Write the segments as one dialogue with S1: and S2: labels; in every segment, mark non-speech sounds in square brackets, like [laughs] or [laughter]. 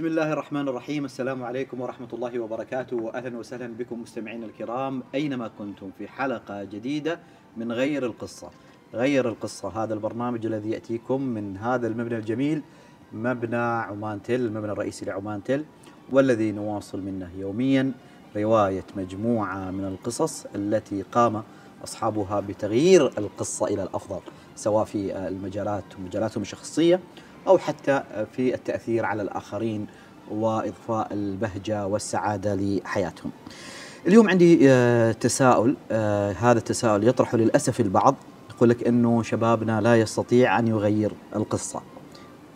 S1: بسم الله الرحمن الرحيم السلام عليكم ورحمة الله وبركاته وأهلا وسهلا بكم مستمعينا الكرام أينما كنتم في حلقة جديدة من غير القصة غير القصة هذا البرنامج الذي يأتيكم من هذا المبنى الجميل مبنى عمان تل المبنى الرئيسي لعمان تل والذي نواصل منه يوميا رواية مجموعة من القصص التي قام أصحابها بتغيير القصة إلى الأفضل سواء في المجالات ومجالاتهم الشخصية أو حتى في التأثير على الآخرين وإضفاء البهجة والسعادة لحياتهم. اليوم عندي آه، تساؤل آه، هذا التساؤل يطرح للأسف البعض يقول لك أنه شبابنا لا يستطيع أن يغير القصة.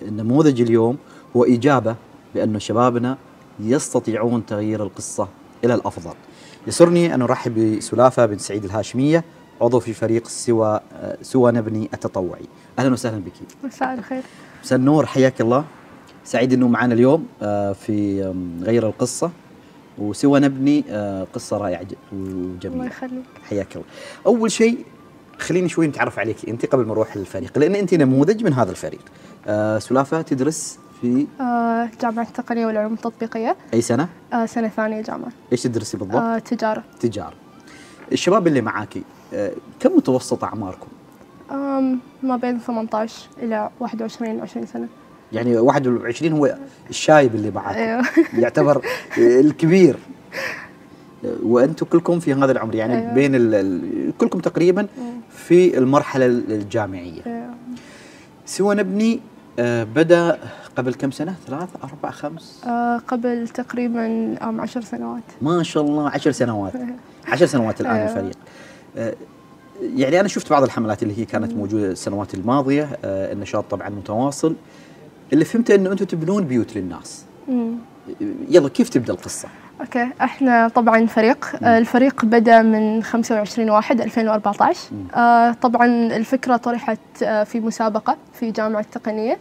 S1: النموذج اليوم هو إجابة بأن شبابنا يستطيعون تغيير القصة إلى الأفضل. يسرني أن أرحب بسلافة بن سعيد الهاشمية عضو في فريق سوى آه، سوى نبني التطوعي. أهلا وسهلا بك.
S2: مساء الخير.
S1: مساء النور حياك الله. سعيد إنه معنا اليوم آه، في غير القصة. وسوى نبني آه، قصة رائعة ج-
S2: الله
S1: وجميله
S2: يخليك.
S1: حياك الله. أول شيء خليني شوي نتعرف عليك أنت قبل ما نروح للفريق لأن أنت نموذج من هذا الفريق. آه، سلافة تدرس في؟
S2: آه جامعة التقنية والعلوم التطبيقية.
S1: أي سنة؟
S2: آه سنة ثانية جامعة.
S1: إيش تدرسي بالضبط؟
S2: آه تجارة.
S1: تجارة. الشباب اللي معاكي آه، كم متوسط أعماركم؟
S2: آم ما بين 18 إلى 21 20 سنة.
S1: يعني 21 هو الشايب اللي معاكم
S2: أيوه. [laughs]
S1: يعتبر الكبير. وأنتم كلكم في هذا العمر يعني
S2: أيوة.
S1: بين ال ال كلكم تقريبا في المرحلة الجامعية.
S2: أيوه.
S1: سوى نبني آه، بدأ قبل كم سنة؟ ثلاث أربع خمس؟
S2: آه قبل تقريبا 10 سنوات.
S1: ما شاء الله عشر سنوات. [laughs] عشر سنوات الآن
S2: أيوة.
S1: الفريق. آه، يعني أنا شفت بعض الحملات اللي هي كانت موجودة السنوات الماضية آه، النشاط طبعا متواصل. اللي فهمته إنه أنتم تبنون بيوت للناس.
S2: مم.
S1: يلا كيف تبدأ القصة؟
S2: أوكي إحنا طبعا فريق. آه الفريق بدأ من 25 واحد 2014 آه طبعا الفكرة طرحت آه في مسابقة في جامعة التقنية.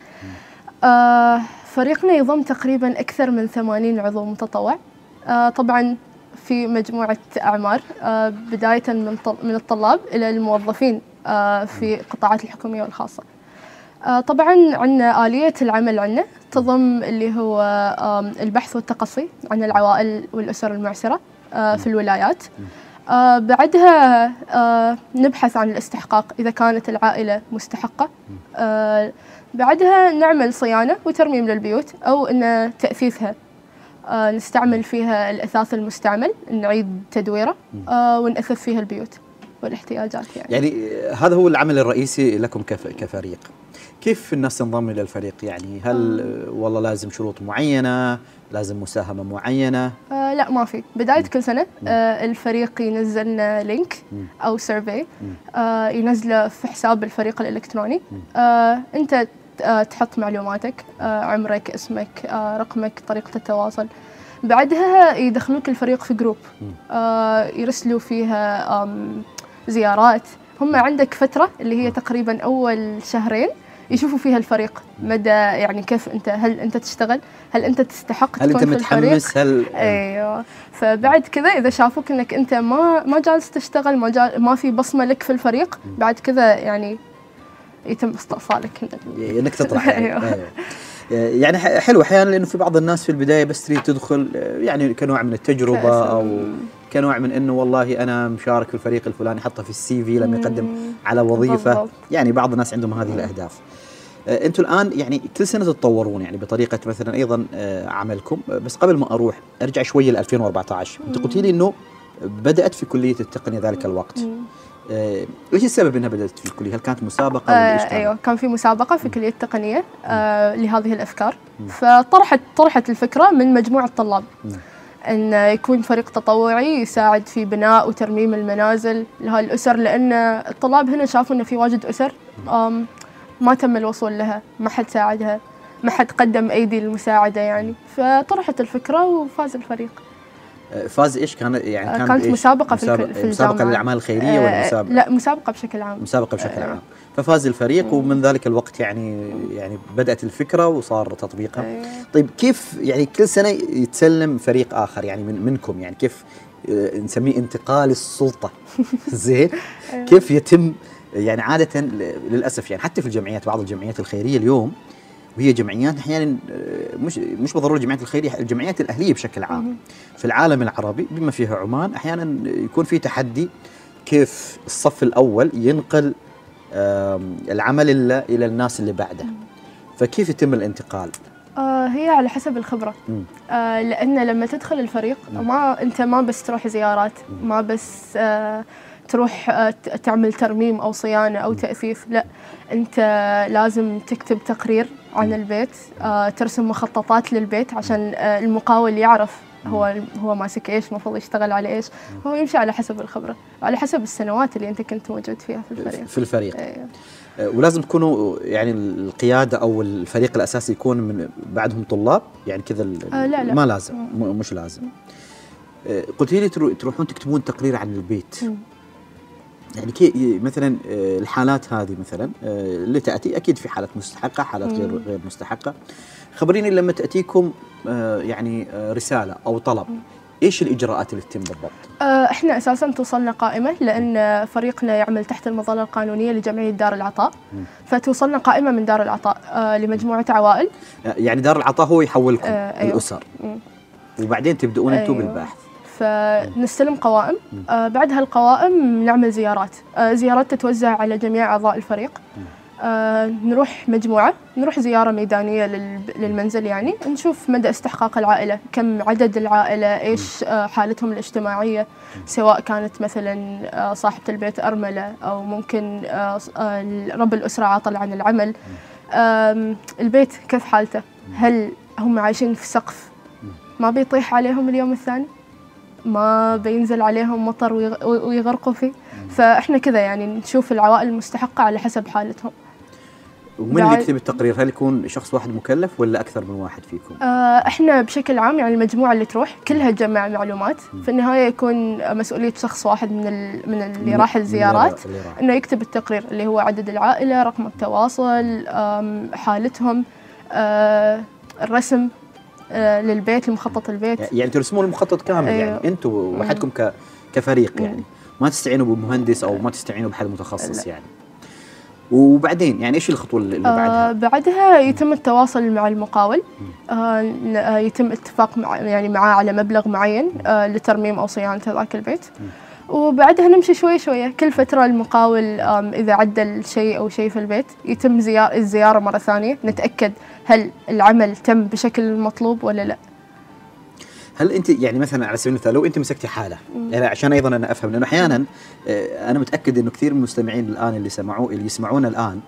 S2: آه فريقنا يضم تقريبا أكثر من 80 عضو متطوع. آه طبعا في مجموعة أعمار آه بداية من من الطلاب إلى الموظفين آه في القطاعات الحكومية والخاصة. آه، طبعا عندنا آلية العمل عندنا تضم اللي هو البحث والتقصي عن العوائل والأسر المعسرة في الولايات. بعدها نبحث عن الاستحقاق إذا كانت العائلة مستحقة. بعدها نعمل صيانة وترميم للبيوت أو أن تأثيثها. نستعمل فيها الأثاث المستعمل نعيد تدويره آه، ونأثث فيها البيوت والاحتياجات يعني,
S1: يعني هذا هو العمل الرئيسي لكم كف- كفريق. كيف الناس تنضم إلى الفريق يعني؟ هل آه، والله لازم شروط معينة؟ لازم مساهمة معينة؟
S2: آه لا ما في. بداية كل سنة آه الفريق ينزل لنا link
S1: مم.
S2: أو survey آه ينزله في حساب الفريق الإلكتروني. آه آه تحط معلوماتك آه عمرك اسمك آه رقمك طريقة التواصل. بعدها يدخلوك الفريق في جروب آه يرسلوا فيها زيارات. هم عندك فترة اللي هي تقريبا أول شهرين يشوفوا فيها الفريق. مدى يعني كيف أنت هل أنت تشتغل؟ هل أنت تستحق
S1: هل
S2: تكون
S1: أنت
S2: في الفريق؟
S1: متحمس؟ هل
S2: أيوه. فبعد كذا إذا شافوك إنك أنت ما ما جالس تشتغل ما جال ما في بصمة لك في الفريق بعد كذا يعني يتم استئصالك من ال-
S1: إنك تطلع [laughs] يعني,
S2: أيوة.
S1: أيوة. يعني حلو أحيانا لأنه في بعض الناس في البداية بس تريد تدخل يعني كنوع من
S2: التجربة.
S1: أو كنوع من إنه والله أنا مشارك في الفريق الفلاني حطه في السي في لما يقدم على وظيفة
S2: بالضبط.
S1: يعني بعض الناس عندهم هذه الأهداف أنتم الآن يعني كل سنة تتطورون يعني بطريقة مثلا أيضا عملكم بس قبل ما أروح أرجع شوية ل 2014 أنت قلت لي إنه بدأت في كلية التقنية ذلك الوقت
S2: مم.
S1: آه، إيش السبب إنها بدأت في الكلية؟ هل كانت مسابقة ولا إيش
S2: آه؟ أيوه كان في مسابقة في كلية التقنية آه لهذه الأفكار. فطرحت طرحت الفكرة من مجموعة طلاب. إن يكون فريق تطوعي يساعد في بناء وترميم المنازل لهذه الأسر لأن الطلاب هنا شافوا إنه في واجد أسر آم، ما تم الوصول لها ما حد ساعدها ما حد قدم أيدي للمساعده يعني. فطرحت الفكرة وفاز الفريق.
S1: فاز إيش كان يعني كان
S2: كانت
S1: بإيش؟
S2: مسابقة في
S1: مسابقة,
S2: في مسابقة.
S1: للأعمال الخيرية ولا
S2: آه،
S1: مسابقة
S2: لا مسابقة بشكل عام
S1: مسابقة بشكل
S2: آه.
S1: عام ففاز الفريق ومن ذلك الوقت يعني يعني بدأت الفكرة وصار تطبيقها
S2: أيوة.
S1: طيب كيف يعني كل سنة يتسلم فريق آخر يعني من منكم يعني كيف آه، نسميه انتقال السلطة [laughs] زين كيف يتم يعني عادة للأسف يعني حتى في الجمعيات بعض الجمعيات الخيرية اليوم وهي جمعيات أحيانا آه، مش مش بالضرورة الجمعيات الخيريه الجمعيات الأهلية بشكل عام. في العالم العربي بما فيها عمان أحيانا يكون في تحدي كيف الصف الأول ينقل العمل إلى إلى الناس اللي بعده فكيف يتم الانتقال
S2: آه هي على حسب الخبرة. آه لأن لما تدخل الفريق
S1: مم.
S2: ما أنت ما بس تروح زيارات
S1: مم.
S2: ما بس آه تروح آه تعمل ترميم أو صيانة أو تأثيث لا أنت لازم تكتب تقرير عن البيت آه ترسم مخططات للبيت عشان آه المقاول يعرف هو هو ماسك إيش المفروض يشتغل على إيش. هو يمشي على حسب الخبرة على حسب السنوات اللي أنت كنت موجود فيها في الفريق.
S1: في الفريق.
S2: أيوه.
S1: ولازم تكونوا يعني القيادة أو الفريق الأساسي يكون من بعدهم طلاب؟ يعني كذا
S2: آه، لا، لا.
S1: ما لازم مش لازم. قلت لي ترو- تروحون تكتبون تقرير عن البيت.
S2: مم.
S1: يعني كي مثلا آه، الحالات هذه مثلا آه، اللي تأتي أكيد في حالات مستحقة حالات غير
S2: مم.
S1: غير مستحقة خبريني لما تأتيكم آه، يعني رسالة أو طلب إيش الإجراءات اللي تتم بالضبط؟
S2: إحنا أساسا توصلنا قائمه لأن فريقنا يعمل تحت المظلة القانونية لجمعية دار العطاء
S1: مم.
S2: فتوصلنا قائمه من دار العطاء لمجموعة عوائل
S1: يعني دار العطاء هو يحولكم
S2: آه، أيوة.
S1: الأسر
S2: مم.
S1: وبعدين تبدؤون أنتم
S2: أيوة.
S1: بالبحث
S2: فنستلم قوائم. آه، بعد هالقوائم نعمل زيارات. آه، زيارات تتوزع على جميع أعضاء الفريق. آه، نروح مجموعة نروح زيارة ميدانية لل- للمنزل يعني. نشوف مدى استحقاق العائلة كم عدد العائلة إيش آه، حالتهم الاجتماعية. سواء كانت مثلا صاحبة البيت أرملة أو ممكن رب الأسرة عاطل عن العمل. البيت كيف حالته؟ هل هم عايشين في سقف ما بيطيح عليهم اليوم الثاني؟ ما بينزل عليهم مطر ويغ- ويغرقوا فيه. فإحنا كذا يعني نشوف العوائل المستحقة على حسب حالتهم.
S1: ومن اللي يكتب التقرير هل يكون شخص واحد مكلف ولا أكثر من واحد فيكم؟
S2: آه، إحنا بشكل عام يعني المجموعة اللي تروح كلها تجمع معلومات. في النهاية يكون مسؤولية شخص واحد من ال- من اللي
S1: من-
S2: راح الزيارات
S1: اللي راح.
S2: إنه يكتب التقرير اللي هو عدد العائلة رقم التواصل حالتهم آه، الرسم. للبيت لمخطط البيت.
S1: يعني ترسمون المخطط كامل
S2: أيوه.
S1: يعني أنتم وحدكم ك كفريق يعني. ما تستعينوا بمهندس أو ما تستعينوا بحد متخصص
S2: لا.
S1: يعني. وبعدين يعني إيش الخطوة اللي
S2: آه
S1: بعدها؟
S2: بعدها يتم التواصل مع المقاول. آه آه، يتم اتفاق مع يعني معاه على مبلغ معين آه لترميم أو صيانة ذاك البيت. وبعدها نمشي شوي شوية. كل فترة المقاول إذا عدل شيء أو شيء في البيت يتم زيار الزيارة مرة ثانية. نتأكد هل العمل تم بشكل المطلوب ولا لا؟
S1: هل أنت يعني مثلا على سبيل المثال لو أنت مسكتي حالة يعني عشان أيضا أنا أفهم لأنه أحيانا آه، أنا متأكد إنه كثير من المستمعين الآن اللي سمعوا اللي يسمعونا الآن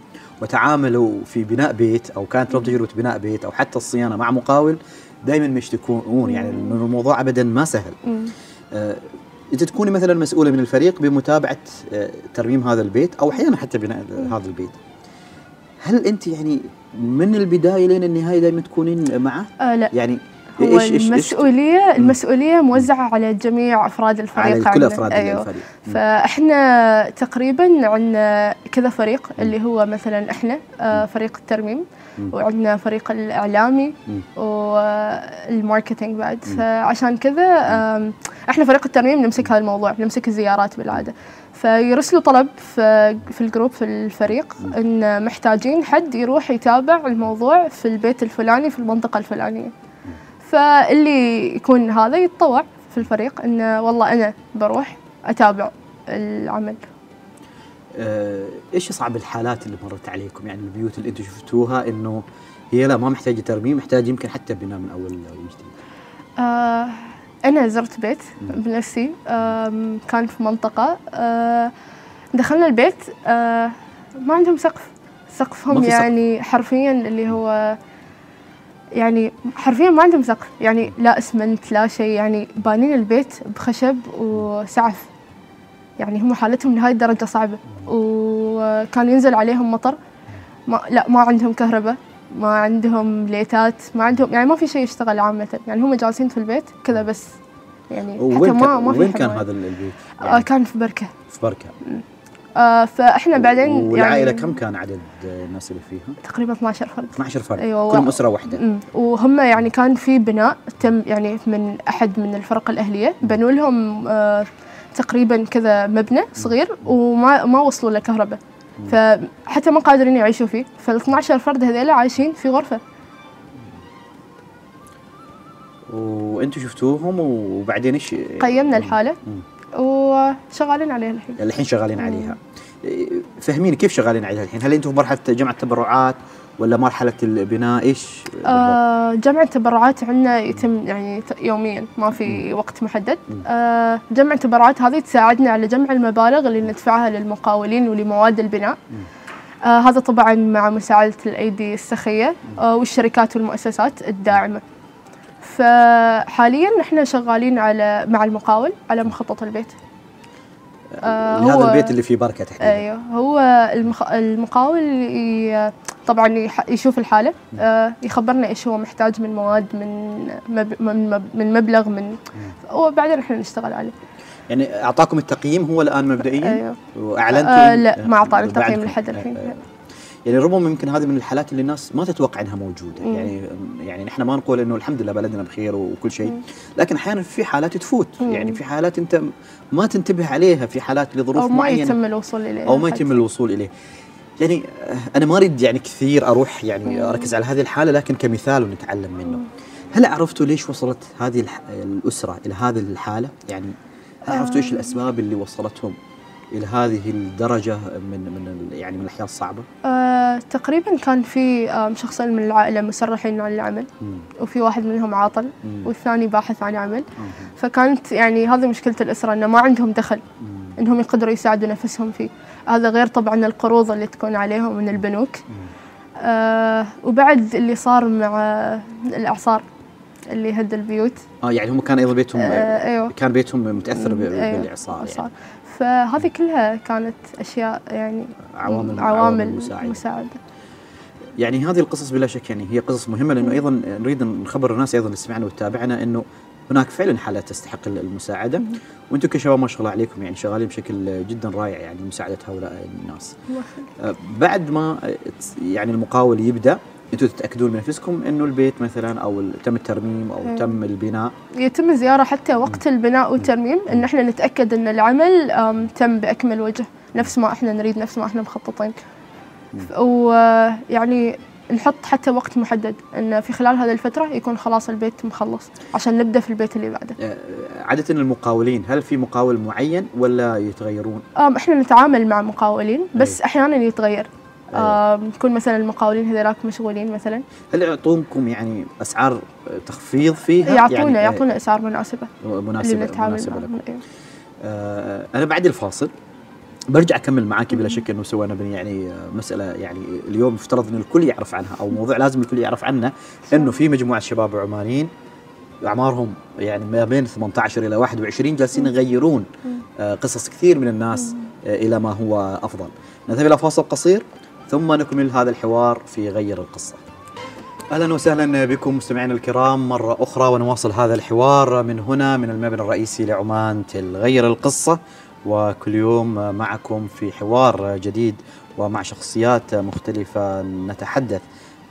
S1: وتعاملوا في بناء بيت أو كانت لهم تجربة بناء بيت أو حتى الصيانة مع مقاول دائما يشتكون يعني انه الموضوع ابدا ما سهل.
S2: مم.
S1: آه، انت تكوني مثلا مسؤولة من الفريق بمتابعة آه، ترميم هذا البيت أو أحيانا حتى بناء هذا البيت. هل أنت يعني من البداية لين النهاية دائما تكونين معه؟
S2: آه لا.
S1: يعني
S2: هو المسؤولية المسؤولية موزعة على جميع أفراد الفريق
S1: على كل. أفراد
S2: أيوه.
S1: الفريق.
S2: فإحنا تقريبا عندنا كذا فريق اللي هو مثلا إحنا آه، فريق الترميم. وعندنا فريق الإعلامي.
S1: وال
S2: marketing بعد. فعشان كذا إحنا فريق الترميم نمسك هذا الموضوع نمسك الزيارات بالعادة. فيرسلوا طلب في في الجروب في الفريق إن محتاجين حد يروح يتابع الموضوع في البيت الفلاني في المنطقة الفلانية. فاللي يكون هذا يتطوع في الفريق انه والله أنا بروح أتابع العمل.
S1: آه، إيش أصعب الحالات اللي مرت عليكم؟ يعني البيوت اللي أنتم شفتوها إنه هي لا ما محتاجة ترميم محتاج يمكن حتى بناء من أول وجديد
S2: آه أنا زرت بيت بنفسي آم، كان في منطقة آه دخلنا البيت آه ما عندهم سقف. سقفهم
S1: في سقف.
S2: يعني حرفيا اللي هو يعني حرفيا ما عندهم سقف يعني لا أسمنت لا شيء. يعني بانين البيت بخشب وسعف. يعني هم حالتهم لهاي الدرجة صعبة. وكان ينزل عليهم مطر. ما لا ما عندهم كهرباء ما عندهم ليتات ما عندهم يعني ما في شيء يشتغل عامة. يعني هم جالسين في البيت كذا بس. يعني حتى ما
S1: كان
S2: ما في
S1: وين كان. هذا البيت؟
S2: آه
S1: يعني
S2: كان في بركة.
S1: في بركة.
S2: آه فإحنا بعدين
S1: والعائله
S2: يعني
S1: كم كان عدد الناس اللي فيها؟
S2: تقريبا 12 فرد.
S1: 12 فرد.
S2: أيوة،
S1: كلهم أسرة
S2: واحدة. وهم يعني كان في بناء تم يعني من أحد من الفرق الأهلية. بنوا لهم آه تقريبا كذا مبنى صغير وما ما وصلوا له كهرباء فحتى ما قادرين يعيشوا فيه. فال 12 فرد هذيلا عايشين في غرفة.
S1: وأنتم شفتوهم وبعدين إيش؟
S2: قيمنا الحالة. وشغالين عليها الحين.
S1: الحين شغالين عليها. فهميني كيف شغالين عليها الحين؟ هل أنتم في مرحلة جمع التبرعات ولا مرحلة البناء؟ إيش
S2: آه جمع التبرعات عندنا يتم يعني يوميا ما في وقت محدد. آه جمع التبرعات هذه تساعدنا على جمع المبالغ اللي ندفعها للمقاولين ولمواد البناء. آه هذا طبعا مع مساعدة الأيدي السخية آه والشركات والمؤسسات الداعمة. فحاليا إحنا شغالين على مع المقاول على مخطط البيت.
S1: آه هذا البيت اللي فيه بركة تحديدا.
S2: أيوه هو المخ... المقاول ي... طبعا يشوف الحالة آه يخبرنا إيش هو محتاج من مواد من مب... من, مب... من مبلغ من وبعدين إحنا نشتغل عليه.
S1: يعني أعطاكم التقييم هو الآن مبدئيا؟
S2: أيوه.
S1: واعلنتم
S2: آه لا ما اعطانا التقييم لحد الحين. آه.
S1: يعني ربما يمكن هذه من الحالات اللي الناس ما تتوقع إنها موجودة. مم. يعني يعني نحن ما نقول إنه الحمد لله بلدنا بخير وكل شيء لكن أحيانا في حالات تفوت. مم. يعني في حالات أنت ما تنتبه عليها في حالات لظروف
S2: أو ما
S1: معينة.
S2: يتم الوصول اليه
S1: أو ما يتم الوصول إليه. يعني أنا ما أريد يعني كثير أروح يعني مم. أركز على هذه الحالة لكن كمثال ونتعلم منه. مم. هل عرفتوا ليش وصلت هذه الأسرة إلى هذه الحالة؟ يعني هل عرفتوا إيش الأسباب اللي وصلتهم؟ إلى هذه الدرجة من من يعني من الاحياء الصعبة؟
S2: آه تقريبا كان في شخصين من العائلة مسرحين عن العمل مم. وفي واحد منهم عاطل مم. والثاني باحث عن عمل مم. فكانت يعني هذه مشكلة الأسرة إنه ما عندهم دخل مم. إنهم يقدروا يساعدوا نفسهم فيه هذا غير طبعا القروض اللي تكون عليهم من البنوك آه وبعد اللي صار مع الأعصار اللي هد البيوت
S1: آه يعني هم كان أيضا بيتهم
S2: آه أيوه
S1: كان بيتهم متأثر أيوه بالإعصار
S2: يعني. فهذه كلها كانت أشياء يعني
S1: عوامل
S2: عوامل مساعده, مساعدة.
S1: يعني هذه القصص بلا شك يعني هي قصص مهمة لأنه أيضا نريد نخبر الناس أيضا اللي سمعنا وتتابعنا أنه هناك فعلا حالات تستحق المساعدة. وأنتم كشباب ما شاء الله عليكم يعني شغالين بشكل جدا رائع يعني مساعده هؤلاء الناس. بعد ما يعني المقاول يبدأ أنتم تتأكدون من نفسكم انه البيت مثلا أو تم الترميم أو. تم البناء
S2: يتم زيارة حتى وقت. البناء والترميم إن إحنا نتأكد إن العمل تم بأكمل وجه نفس ما إحنا نريد نفس ما إحنا مخططين ويعني نحط حتى وقت محدد إن في خلال هذه الفترة يكون خلاص البيت مخلص عشان نبدأ في البيت اللي بعده.
S1: عادة المقاولين هل في مقاول معين ولا يتغيرون؟
S2: إحنا نتعامل مع مقاولين بس أي. أحيانا يتغير. آه يكون مثلا المقاولين هذولاك مشغولين مثلا؟
S1: هل يعطونكم يعني أسعار تخفيض فيها؟
S2: يعطونا يعني يعطونا
S1: أسعار مناسبة. مناسبة مناسبة لكم. أيوه. آه أنا بعد الفاصل برجع أكمل معاك بلا شك إنه سوينا يعني مسألة يعني اليوم يفترض ان الكل يعرف عنها أو موضوع لازم الكل يعرف عنه إنه في مجموعة شباب عمانيين أعمارهم يعني ما بين 18 إلى 21 جالسين يغيرون آه قصص كثير من الناس آه إلى ما هو أفضل. نذهب إلى فاصل قصير. ثم نكمل هذا الحوار في غير القصة أهلا وسهلا بكم مستمعينا الكرام مرة أخرى ونواصل هذا الحوار من هنا من المبنى الرئيسي لعمان تل غير القصة وكل يوم معكم في حوار جديد ومع شخصيات مختلفة نتحدث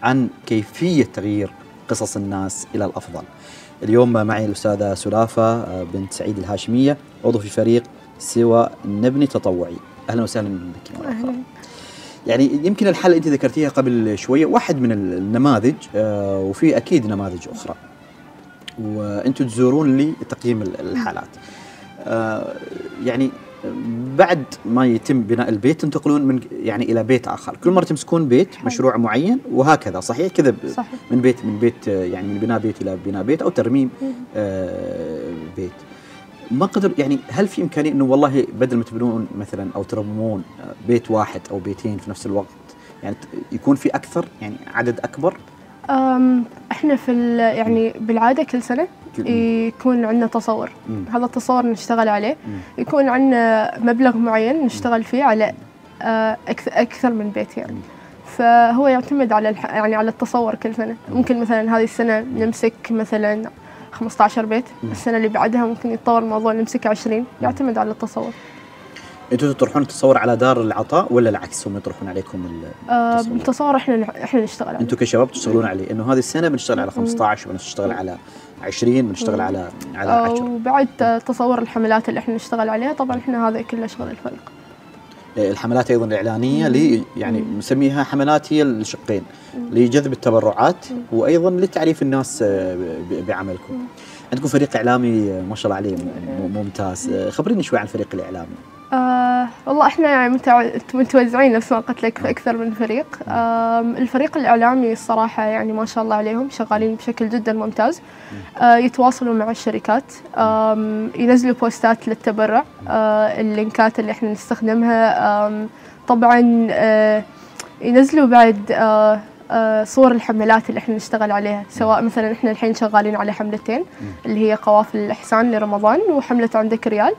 S1: عن كيفية تغيير قصص الناس إلى الأفضل. اليوم معي الأستاذة سلافة بنت سعيد الهاشمية عضو في فريق سوى نبني تطوعي. أهلا وسهلا بك مرة أخرى. يعني يمكن الحالة أنت ذكرتيها قبل شوية واحد من النماذج آه وفي أكيد نماذج أخرى. وأنتم تزورون لي تقييم الحالات. آه يعني بعد ما يتم بناء البيت تنتقلون من يعني إلى بيت آخر، كل مرة تمسكون بيت مشروع معين وهكذا. صحيح؟ كذا
S2: صحيح.
S1: من بيت من بيت يعني من بناء بيت إلى بناء بيت أو ترميم آه بيت. ما قدر يعني هل في إمكانية إنه والله بدل ما تبنون مثلا أو ترممون بيت واحد أو بيتين في نفس الوقت يعني يكون في أكثر؟ يعني عدد
S2: أكبر؟ إحنا في يعني بالعادة كل سنة يكون عندنا تصور. مم. هذا التصور نشتغل عليه. مم. يكون عندنا مبلغ معين نشتغل فيه على أكثر من بيت يعني. فهو يعتمد على يعني على التصور كل سنة. ممكن مثلا هذه السنة نمسك مثلا 15 بيت. مم. السنة اللي بعدها ممكن يتطور الموضوع نمسك 20 يعتمد على التصور.
S1: أنتوا تطرحون التصور على دار العطاء ولا العكس هم يطرحون عليكم
S2: التصور؟ التصور إحنا إحنا نشتغل عليه.
S1: أنتوا كشباب تشتغلون عليه. إنه هذه السنة بنشتغل على 15 بنشتغل على 20 بنشتغل على على 10
S2: وبعد تصور الحملات اللي إحنا نشتغل عليها طبعا إحنا هذا كله شغل الفريق.
S1: الحملات أيضا الإعلانية اللي يعني نسميها حملات هي الشقين لجذب التبرعات وأيضا لتعريف الناس آه، بعملكم. عندكم فريق إعلامي آه، ما شاء الله عليه م- ممتاز، آه، خبريني شوي عن الفريق الإعلامي.
S2: آه والله إحنا يعني متوزعين نفس ما قلت لك في أكثر من فريق. آم، الفريق الإعلامي الصراحه يعني ما شاء الله عليهم شغالين بشكل جدا ممتاز. آه يتواصلوا مع الشركات. آم، ينزلوا بوستات للتبرع. آه اللينكات اللي إحنا نستخدمها. آم، طبعا آه ينزلوا بعد آه آه صور الحملات اللي إحنا نشتغل عليها سواء مثلا إحنا الحين شغالين على حملتين اللي هي قوافل الإحسان لرمضان وحملة عندك ريال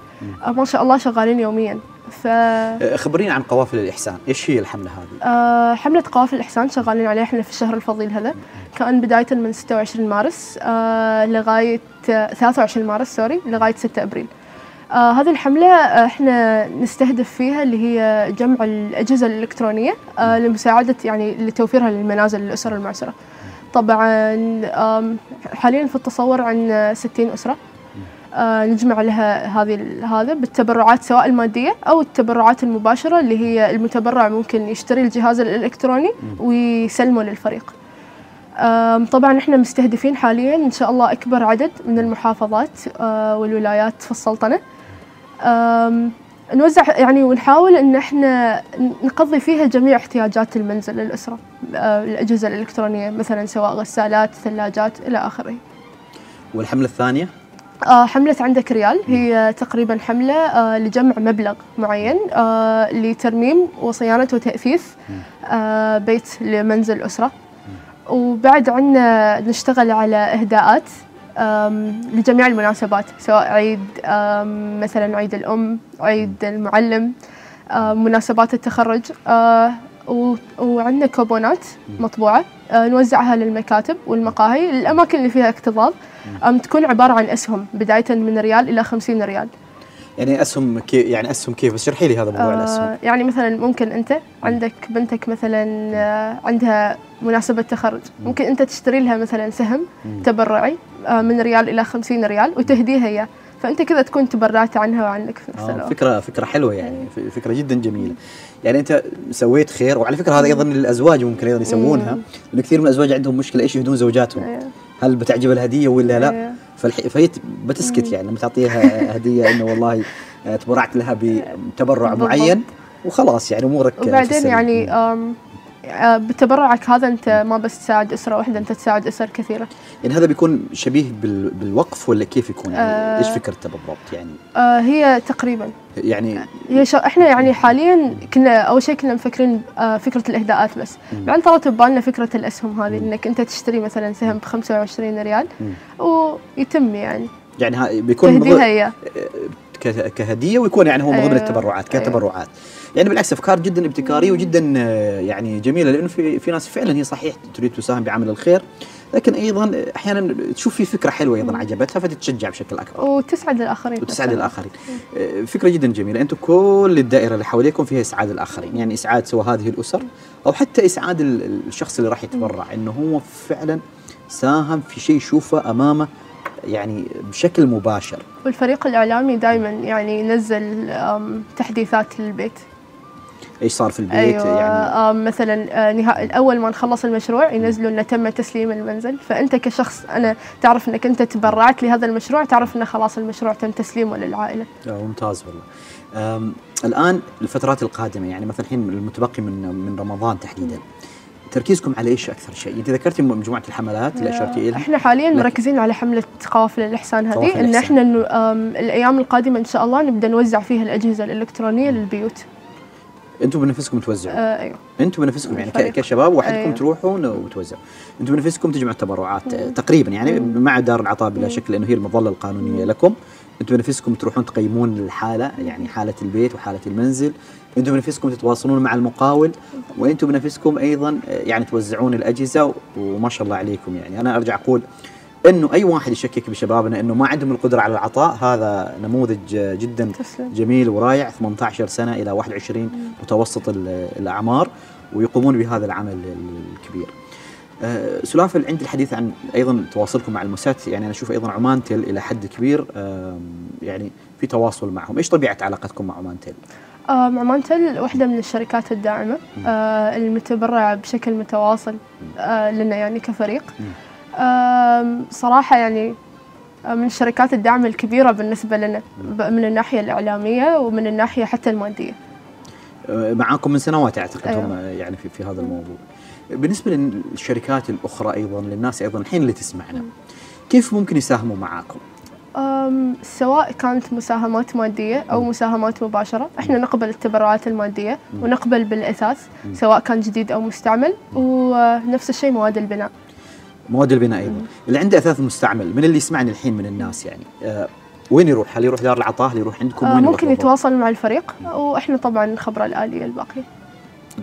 S2: آه ما شاء الله شغالين يوميا. ف
S1: آه، خبرينا عن قوافل الإحسان، إيش هي الحملة هذه؟
S2: آه، حملة قوافل الإحسان شغالين عليها إحنا في الشهر الفضيل هذا. كان بداية من 26 مارس آه، لغاية آه، 23 مارس سوري لغاية 6 أبريل. آه هذه الحملة آه، إحنا نستهدف فيها اللي هي جمع الأجهزة الإلكترونية آه لمساعدة يعني لتوفيرها للمنازل للأسر المعسرة طبعا حاليا في التصور عن 60 أسرة آه، نجمع لها هذه هذا بالتبرعات سواء المادية أو التبرعات المباشرة اللي هي المتبرع ممكن يشتري الجهاز الإلكتروني ويسلمه للفريق. طبعا إحنا مستهدفين حاليا إن شاء الله أكبر عدد من المحافظات آه، والولايات في السلطنة. نوزع يعني ونحاول إن إحنا نقضي فيها جميع احتياجات المنزل للاسره آه، الأجهزة الإلكترونية مثلا سواء غسالات ثلاجات إلى آخره.
S1: والحملة الثانية؟
S2: آه، حملة عندك ريال هي تقريبا حملة آه، لجمع مبلغ معين آه، لترميم وصيانة وتأثيث آه، بيت لمنزل أسرة وبعد عنا نشتغل على إهداءات لجميع المناسبات سواء عيد مثلا عيد الأم عيد المعلم مناسبات التخرج و- وعندنا كوبونات مطبوعة آه، نوزعها للمكاتب والمقاهي الأماكن اللي فيها اكتظاظ تكون عبارة عن أسهم بداية من ريال إلى خمسين ريال.
S1: يعني أسهم كيف يعني أسهم كيف؟ بس اشرحي لي هذا موضوع الاسهم.
S2: آه يعني مثلا ممكن أنت عندك بنتك مثلا آه عندها مناسبة تخرج. ممكن أنت تشتري لها مثلا سهم تبرعي آه من ريال إلى خمسين ريال وتهديها إياه. فأنت كذا تكون تبرعت عنها وعنك في نفس
S1: آه
S2: الوقت.
S1: فكره فكرة حلوة يعني. ف- فكرة جدا جميلة. يعني أنت سويت خير وعلى فكرة هذا أيضا للأزواج ممكن أيضا يسوونها. لأن كثير من الأزواج عندهم مشكلة إيش يهدون زوجاتهم؟
S2: أيوة.
S1: هل بتعجب الهدية ولا لا. فالح... فهي بتسكت يعني لما تعطيها هدية إنه والله آه، تبرعت لها بتبرع. معين وخلاص يعني أمورك
S2: وبعدين. يعني بتبرعك هذا أنت ما بس تساعد أسرة واحدة أنت تساعد أسر كثيرة
S1: يعني هذا بيكون شبيه بال... بالوقف ولا كيف يكون يعني
S2: آه.
S1: إيش فكرته بالضبط يعني
S2: آه هي تقريبا
S1: يعني
S2: هي إحنا يعني حاليا كنا أول شيء كنا مفكرين آه فكرة الإهداءات بس. بعدين طلعت ببالنا فكرة الأسهم هذه إنك أنت تشتري مثلا سهم ب 25 ريال. ويتم يعني
S1: يعني بيكون
S2: تهديها اياه
S1: ك- كهدية ويكون يعني هو من ضمن. التبرعات. كتبرعات يعني بالعكس أفكار جدا ابتكارية وجدا آه، يعني جميلة لأنه في في ناس فعلا هي صحيح تريد تساهم بعمل الخير لكن أيضا أحيانا تشوف في فكرة حلوة أيضا عجبتها فتتشجع بشكل أكبر.
S2: وتسعد الآخرين
S1: وتسعد الآخرين. آه، فكرة جدا جميلة. أنتم كل الدائرة اللي حواليكم فيها إسعاد الآخرين يعني إسعاد سواء هذه الأسر أو حتى إسعاد ال- الشخص اللي راح يتبرع إنه هو فعلا ساهم في شيء يشوفه أمامه يعني بشكل مباشر.
S2: والفريق الإعلامي دائما يعني ينزل تحديثات للبيت.
S1: إيش صار في البيت
S2: أيوه
S1: يعني
S2: آم، مثلا آه،. أول ما نخلص المشروع ينزلوا انه تم تسليم المنزل فأنت كشخص أنا تعرف إنك أنت تبرعت لهذا المشروع تعرف انه خلاص المشروع تم تسليمه للعائلة
S1: آه، ممتاز والله الآن الفترات القادمة يعني مثلا الحين المتبقي من من رمضان تحديدا تركيزكم على إيش أكثر شيء؟ إنت ذكرتي مجموعة الحملات اللي اشرتي الها
S2: إحنا حاليا مركزين على حملة قوافل
S1: الإحسان
S2: هذه إن. إحنا الأيام القادمة إن شاء الله نبدأ نوزع فيها الأجهزة الإلكترونية للبيوت
S1: أنتم بنفسكم توزعوا.
S2: آه أيوه.
S1: أنتم بنفسكم يعني
S2: الفريق.
S1: كشباب وحدكم
S2: أيوه.
S1: تروحون وتوزعوا. أنتم بنفسكم تجمعوا التبرعات آه، تقريبا يعني مع دار العطاء بلا شك لأنه هي المظلة القانونية لكم. أنتم بنفسكم تروحون تقيمون الحالة يعني حالة البيت وحالة المنزل. أنتم بنفسكم تتواصلون مع المقاول. وأنتم بنفسكم أيضا يعني توزعون الأجهزة وما شاء الله عليكم يعني. أنا أرجع أقول إنه أي واحد يشكك بشبابنا إنه ما عندهم القدرة على العطاء هذا نموذج جدا
S2: تسلم.
S1: جميل ورائع 18 سنة إلى 21 متوسط ال- الأعمار ويقومون بهذا العمل ال- الكبير. آه، سلافل عندي الحديث عن أيضا تواصلكم مع الموسات يعني أنا أشوف أيضا عمان تل إلى حد كبير يعني في تواصل معهم، إيش طبيعة علاقتكم مع عمان تل؟
S2: آه، معمانتل واحدة من الشركات الداعمة آه، المتبرعة بشكل متواصل آه، لنا يعني كفريق. صراحة يعني من الشركات الداعمة الكبيرة بالنسبة لنا من الناحية الإعلامية ومن الناحية حتى المادية.
S1: آه، معاكم من سنوات أعتقد
S2: أيوة.
S1: هم يعني في, في هذا الموضوع. بالنسبة للشركات الأخرى أيضا للناس أيضا الحين اللي تسمعنا كيف ممكن يساهموا معاكم؟
S2: سواء كانت مساهمات مادية أو مساهمات مباشرة إحنا نقبل التبرعات المادية ونقبل بالأثاث سواء كان جديد أو مستعمل ونفس الشيء مواد البناء.
S1: مواد البناء أيضا اللي عنده أثاث مستعمل من اللي يسمعني الحين من الناس يعني آه وين يروح؟ هل يروح دار العطاء؟ هل يروح عندكم؟
S2: آه، ممكن؟ يتواصل مع الفريق وإحنا طبعا نخبره الآلية الباقية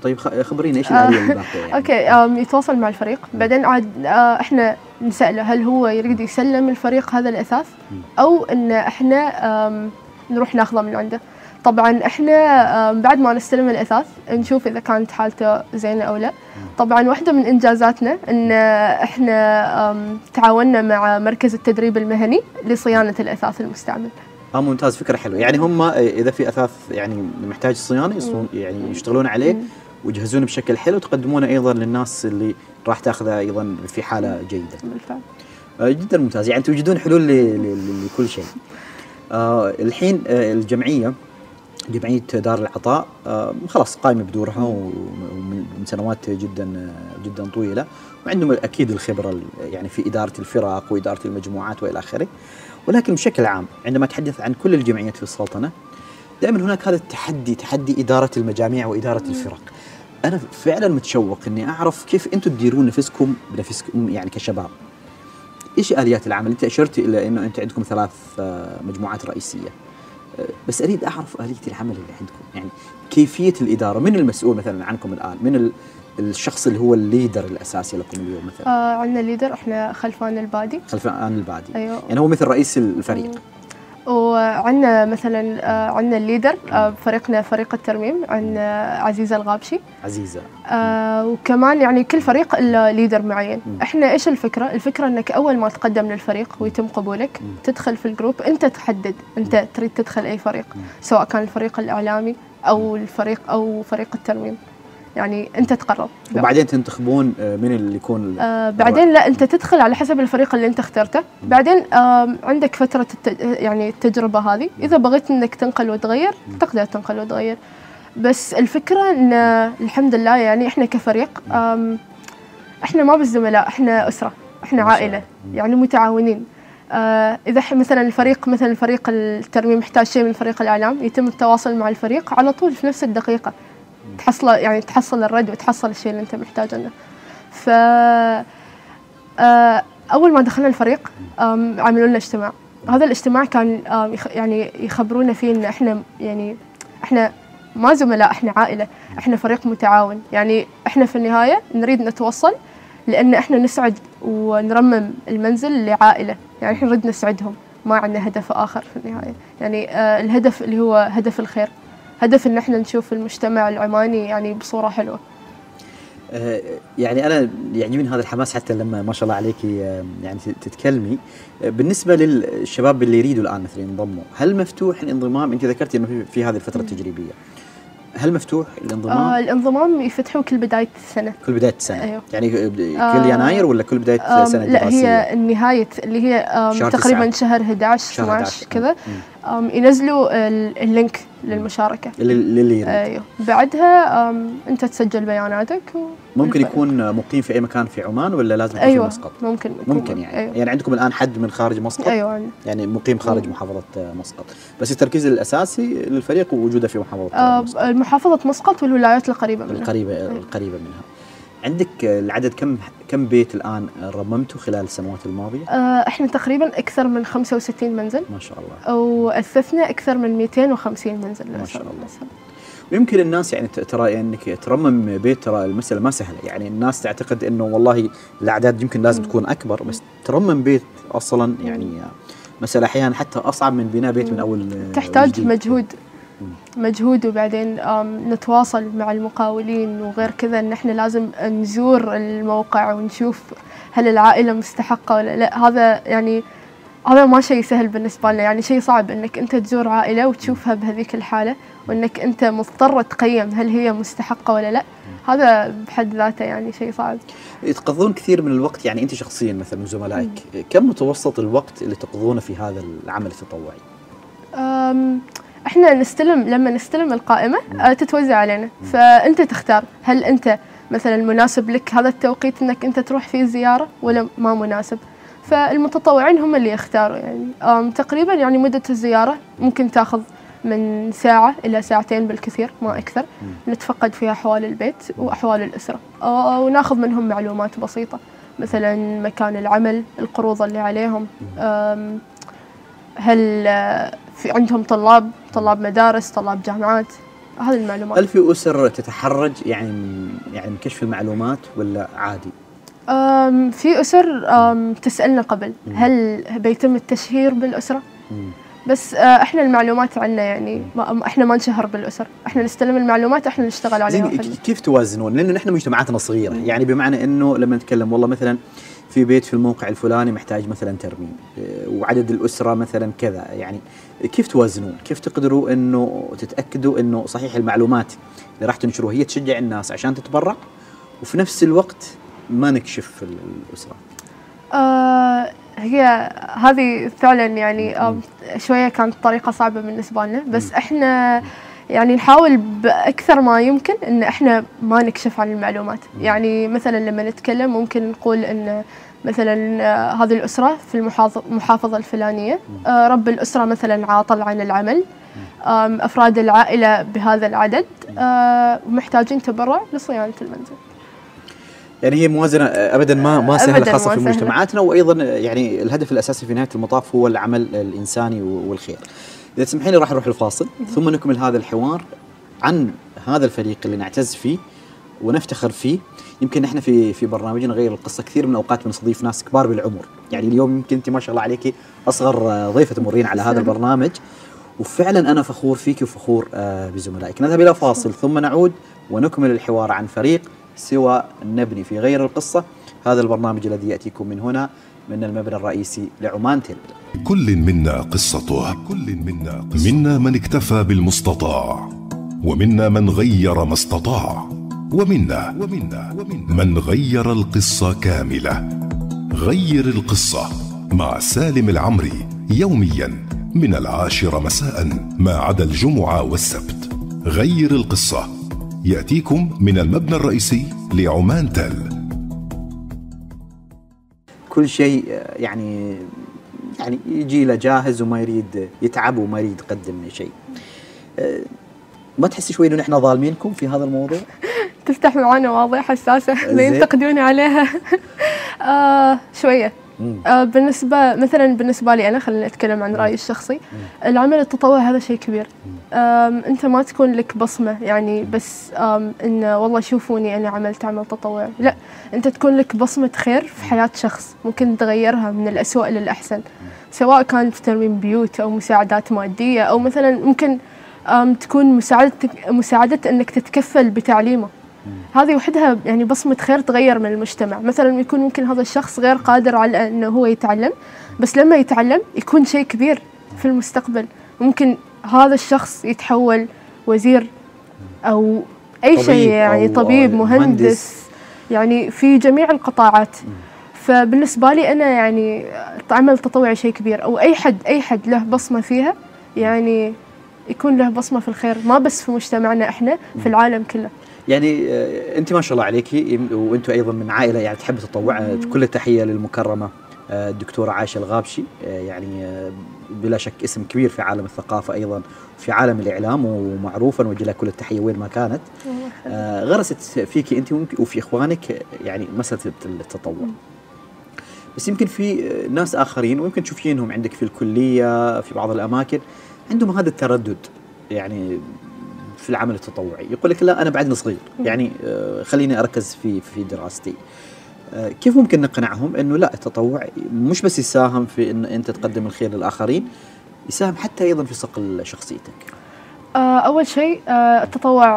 S1: طيب خبرينا إيش الآلية اللي باقيه يعني؟ [laughs]
S2: أوكي يتواصل مع الفريق بعدين عاد آه، إحنا نسأله هل هو يريد يسلم الفريق هذا الأثاث أو إن إحنا نروح ناخذه من عنده طبعا إحنا بعد ما نستلم الإثاث نشوف إذا كانت حالته زينة أو لا. طبعا واحدة من إنجازاتنا إن إحنا تعاوننا مع مركز التدريب المهني لصيانة الإثاث المستعمل.
S1: آه ممتاز فكرة حلوة. يعني هم إذا في إثاث يعني محتاج صيانة يصون يعني يشتغلون عليه ويجهزونه بشكل حلو وتقدمونه أيضا للناس اللي راح تأخذه أيضا في حالة جيدة.
S2: بالفعل.
S1: آه جدا ممتاز. يعني توجدون حلول لكل شيء. آه الحين آه الجمعية جمعية دار العطاء آه خلاص قائمه بدورها ومن من سنوات جدا جدا طويلة وعندهم أكيد الخبرة ال- يعني في إدارة الفرق وإدارة المجموعات وإلى آخره. ولكن بشكل عام عندما أتحدث عن كل الجمعيات في السلطنة دائما هناك هذا التحدي تحدي إدارة المجاميع وإدارة الفرق. أنا فعلا متشوق إني أعرف كيف أنتم تديرون نفسكم بنفسكم يعني كشباب. إيش آليات العمل؟ أنت أشرت إلى إنه أنت عندكم ثلاث آه، مجموعات رئيسية. بس أريد أعرف آلية العمل اللي عندكم، يعني كيفية الإدارة، من المسؤول مثلا عنكم الآن؟ من ال- الشخص اللي هو ال leader الأساسي لكم اليوم مثلا؟
S2: آه عندنا leader إحنا خلفان البادي
S1: خلفان البادي.
S2: أيوه
S1: يعني هو مثل رئيس الفريق.
S2: وعندنا مثلا آه، عندنا ال leader آه، بفريقنا فريق الترميم عندنا عزيزة الغابشي
S1: عزيزة.
S2: آه، وكمان يعني كل فريق له leader معين
S1: مم.
S2: إحنا إيش الفكرة الفكرة إنك أول ما تقدم للفريق ويتم قبولك
S1: مم.
S2: تدخل في ال group أنت تحدد أنت تريد تدخل أي فريق
S1: مم.
S2: سواء كان الفريق الإعلامي أو الفريق أو فريق الترميم يعني انت تقرر
S1: وبعدين تنتخبون آه، من اللي يكون
S2: آه بعدين لا انت تدخل على حسب الفريق اللي انت اخترته. بعدين آه عندك فترة الت... يعني التجربة هذه. إذا بغيت إنك تنقل وتغير تقدر تنقل وتغير. بس الفكرة إن الحمد لله يعني إحنا كفريق إحنا ما بالزملاء
S1: إحنا أسرة
S2: إحنا
S1: عائلة.
S2: يعني متعاونين. آه إذا مثلا الفريق مثلا فريق الترميم محتاج شيء من فريق الإعلام يتم التواصل مع الفريق على طول في نفس الدقيقة. تحصل يعني تحصل الرد وتحصل الشيء اللي أنت محتاجه منه ف آه، أول ما دخلنا الفريق عملوا لنا اجتماع. هذا الاجتماع كان يعني يخبرونا فيه إن إحنا يعني إحنا ما زملاء إحنا عائلة إحنا فريق متعاون. يعني إحنا في النهاية نريد نتوصل لأن إحنا نسعد ونرمم المنزل لعائلة. يعني إحنا نريد نسعدهم ما عندنا هدف آخر في النهاية. يعني آه، الهدف اللي هو هدف الخير. هدف إن إحنا نشوف المجتمع العماني يعني بصورة حلوة.
S1: آه، يعني أنا يعجبني هذا الحماس حتى لما ما شاء الله عليك آه، يعني تتكلمي. آه، بالنسبة للشباب اللي يريدوا الآن مثلا ينضموا هل مفتوح الانضمام؟ أنت ذكرتي إنه في, هذه الفترة التجريبية. هل مفتوح الانضمام؟
S2: آه الانضمام يفتحوا كل بداية السنة.
S1: كل بداية السنة.
S2: أيوه.
S1: يعني كل
S2: آه،
S1: يناير ولا كل بداية
S2: آم،
S1: سنة
S2: لا
S1: دراسية؟
S2: هي النهاية اللي هي آم
S1: شهر
S2: تقريبا
S1: تسعة.
S2: شهر 11
S1: شهر
S2: 12
S1: 11
S2: كذا ينزلوا ال- اللينك
S1: للمشاركة. يريد
S2: أيوه. بعدها أنت تسجل بياناتك و...
S1: ممكن يكون مقيم في أي مكان في عمان ولا لازم يكون في
S2: أيوه.
S1: مسقط؟
S2: ممكن يكون-
S1: ممكن يعني.
S2: أيوه,
S1: يعني عندكم الآن حد من خارج مسقط؟
S2: أيوة. عندنا.
S1: يعني مقيم خارج
S2: مم.
S1: محافظة مسقط. بس التركيز الأساسي للفريق وجوده في محافظة آه،
S2: آه
S1: مسقط.
S2: محافظه مسقط والولايات القريبة منها.
S1: القريبة القريبة منها. عندك العدد كم كم بيت الآن رممته خلال السنوات الماضية؟
S2: آه إحنا تقريبا أكثر من 65 منزل.
S1: ما شاء الله.
S2: واثثنا أكثر من 250 منزل.
S1: ما شاء الله.
S2: مثلاً.
S1: ويمكن الناس يعني ترى إنك ترمم بيت ترى المسألة ما سهلة. يعني الناس تعتقد إنه والله الأعداد يمكن لازم تكون أكبر بس ترمم بيت أصلا يعني آه، مسألة أحيانا حتى أصعب من بناء بيت من أول آه،
S2: تحتاج. مجهود. مجهود وبعدين نتواصل مع المقاولين وغير كذا إن إحنا لازم نزور الموقع ونشوف هل العائلة مستحقة ولا لا. هذا يعني هذا ما شيء سهل بالنسبة لنا. يعني شيء صعب إنك أنت تزور عائلة وتشوفها بهذيك الحالة وإنك أنت مضطر تقيم هل هي مستحقة ولا لا. هذا بحد ذاته يعني شيء صعب.
S1: تقضون كثير من الوقت يعني أنت شخصيا مثلا وزملائك كم متوسط الوقت اللي تقضونه في هذا العمل التطوعي؟
S2: إحنا نستلم لما نستلم القائمة أه، تتوزع علينا. فأنت تختار. هل أنت مثلا مناسب لك هذا التوقيت إنك أنت تروح فيه زيارة ولا ما مناسب؟ فالمتطوعين هم اللي يختاروا يعني. تقريبا يعني مدة الزيارة ممكن تأخذ من ساعة إلى ساعتين بالكثير ما أكثر. نتفقد فيها أحوال البيت وأحوال الأسرة. أه، ونأخذ منهم معلومات بسيطة مثلا مكان العمل القروض اللي عليهم. هل آه، في عندهم طلاب طلاب مدارس طلاب جامعات؟ هذه المعلومات.
S1: هل في أسر تتحرج يعني من يعني من كشف المعلومات ولا عادي؟
S2: أم، في أسر أم، تسألنا قبل. هل بيتم التشهير بالأسرة؟
S1: مم.
S2: بس آه، إحنا المعلومات عنا يعني ما إحنا ما نشهر بالأسر. إحنا نستلم المعلومات إحنا نشتغل عليها
S1: زين كيف توازنون؟ لأنه نحن مجتمعاتنا صغيرة، يعني بمعنى إنه لما نتكلم والله مثلا في بيت في الموقع الفلاني محتاج مثلا ترميم إيه، وعدد الأسرة مثلا كذا يعني كيف توازنون؟ كيف تقدروا إنه تتأكدوا إنه صحيح المعلومات اللي راح تنشروها هي تشجع الناس عشان تتبرع وفي نفس الوقت ما نكشف ال- الأسرة.
S2: آه هي هذه فعلا يعني آم، شوية كانت طريقة صعبة بالنسبة لنا بس إحنا يعني نحاول بأكثر ما يمكن إن إحنا ما نكشف عن المعلومات. يعني مثلا لما نتكلم ممكن نقول إن مثلا آه، هذه الأسرة في المحافظ- المحافظة الفلانية. آه، رب الأسرة مثلا عاطل عن العمل. آم، أفراد العائلة بهذا العدد. آه، محتاجين تبرع لصيانة المنزل.
S1: يعني هي موازنة ابدا ما ما سهلة
S2: خاصة
S1: في. مجتمعاتنا وأيضا يعني الهدف الأساسي في نهاية المطاف هو العمل الإنساني والخير. إذا تسمحين راح نروح الفاصل ثم نكمل هذا الحوار عن هذا الفريق اللي نعتز فيه ونفتخر فيه. يمكن إحنا في في برنامجنا غير القصة كثير من الاوقات بنستضيف ناس كبار بالعمر. يعني اليوم يمكن أنت ما شاء الله عليك أصغر ضيفة تمرين على هذا البرنامج. وفعلا أنا فخور فيك وفخور آه، بزملائك. نذهب إلى فاصل ثم نعود ونكمل الحوار عن فريق سوى نبني في غير القصة. هذا البرنامج الذي يأتيكم من هنا. من المبنى الرئيسي لعمان تل.
S3: كل منا قصته. كل منا قصة. منا من اكتفى بالمستطاع. ومنا من غير ما استطاع. ومنا ومنا ومنا من غير القصة كاملة. غير القصة مع سالم العمري يوميا من العاشرة مساء ما عدا الجمعة والسبت. غير القصة. يأتيكم من المبنى الرئيسي لعمان تل.
S1: كل شيء يعني يعني يجي له جاهز وما يريد يتعب وما يريد يقدم شيء. آه، ما تحسي شوي إنه نحن ظالمينكم في هذا الموضوع؟
S2: تفتح معانا مواضيع حساسة
S1: زين.
S2: ينتقدون عليها [laughs] آه شوية
S1: مم.
S2: آه بالنسبة مثلا بالنسبة لي أنا خليني أتكلم عن رأيي الشخصي. العمل التطوعي هذا شيء كبير. أنت ما تكون لك بصمة يعني بس إن والله شوفوني أنا عملت عمل تطوعي لا أنت تكون لك بصمة خير في حياة شخص. ممكن تغيرها من الأسوأ للأحسن. سواء كانت في ترميم بيوت أو مساعدات مادية أو مثلا ممكن تكون مساعدتك مساعدة أنك تتكفل بتعليمه. هذه وحدها يعني بصمة خير تغير من المجتمع. مثلا يكون ممكن هذا الشخص غير قادر على أنه هو يتعلم بس لما يتعلم يكون شيء كبير في المستقبل. ممكن هذا الشخص يتحول وزير أو أي شيء يعني طبيب
S1: مهندس.
S2: مهندس. يعني في جميع القطاعات. فبالنسبة لي أنا يعني عمل تطوعي شيء كبير. أو أي حد أي حد له بصمة فيها يعني يكون له بصمة في الخير. ما بس في مجتمعنا إحنا في العالم كله.
S1: يعني آه، أنت ما شاء الله عليكي وأنتم أيضا من عائلة يعني تحب تطوع. آه، كل التحية للمكرمة آه، الدكتورة عائشة الغابشي. يعني بلا شك اسم كبير في عالم الثقافة أيضا في عالم الإعلام ومعروفه نوجه لها كل التحية وين ما كانت. غرست فيك أنت وفي إخوانك يعني مسألة التطوع. بس يمكن في ناس آخرين ويمكن تشوفينهم عندك في الكلية في بعض الأماكن عندهم هذا التردد. يعني في العمل التطوعي. يقول لك لا أنا بعدني صغير. يعني آه، خليني أركز في في دراستي. آه، كيف ممكن نقنعهم إنه لا التطوع مش بس يساهم في إن أنت تقدم الخير للآخرين يساهم حتى أيضا في صقل شخصيتك؟
S2: آه، أول شيء التطوع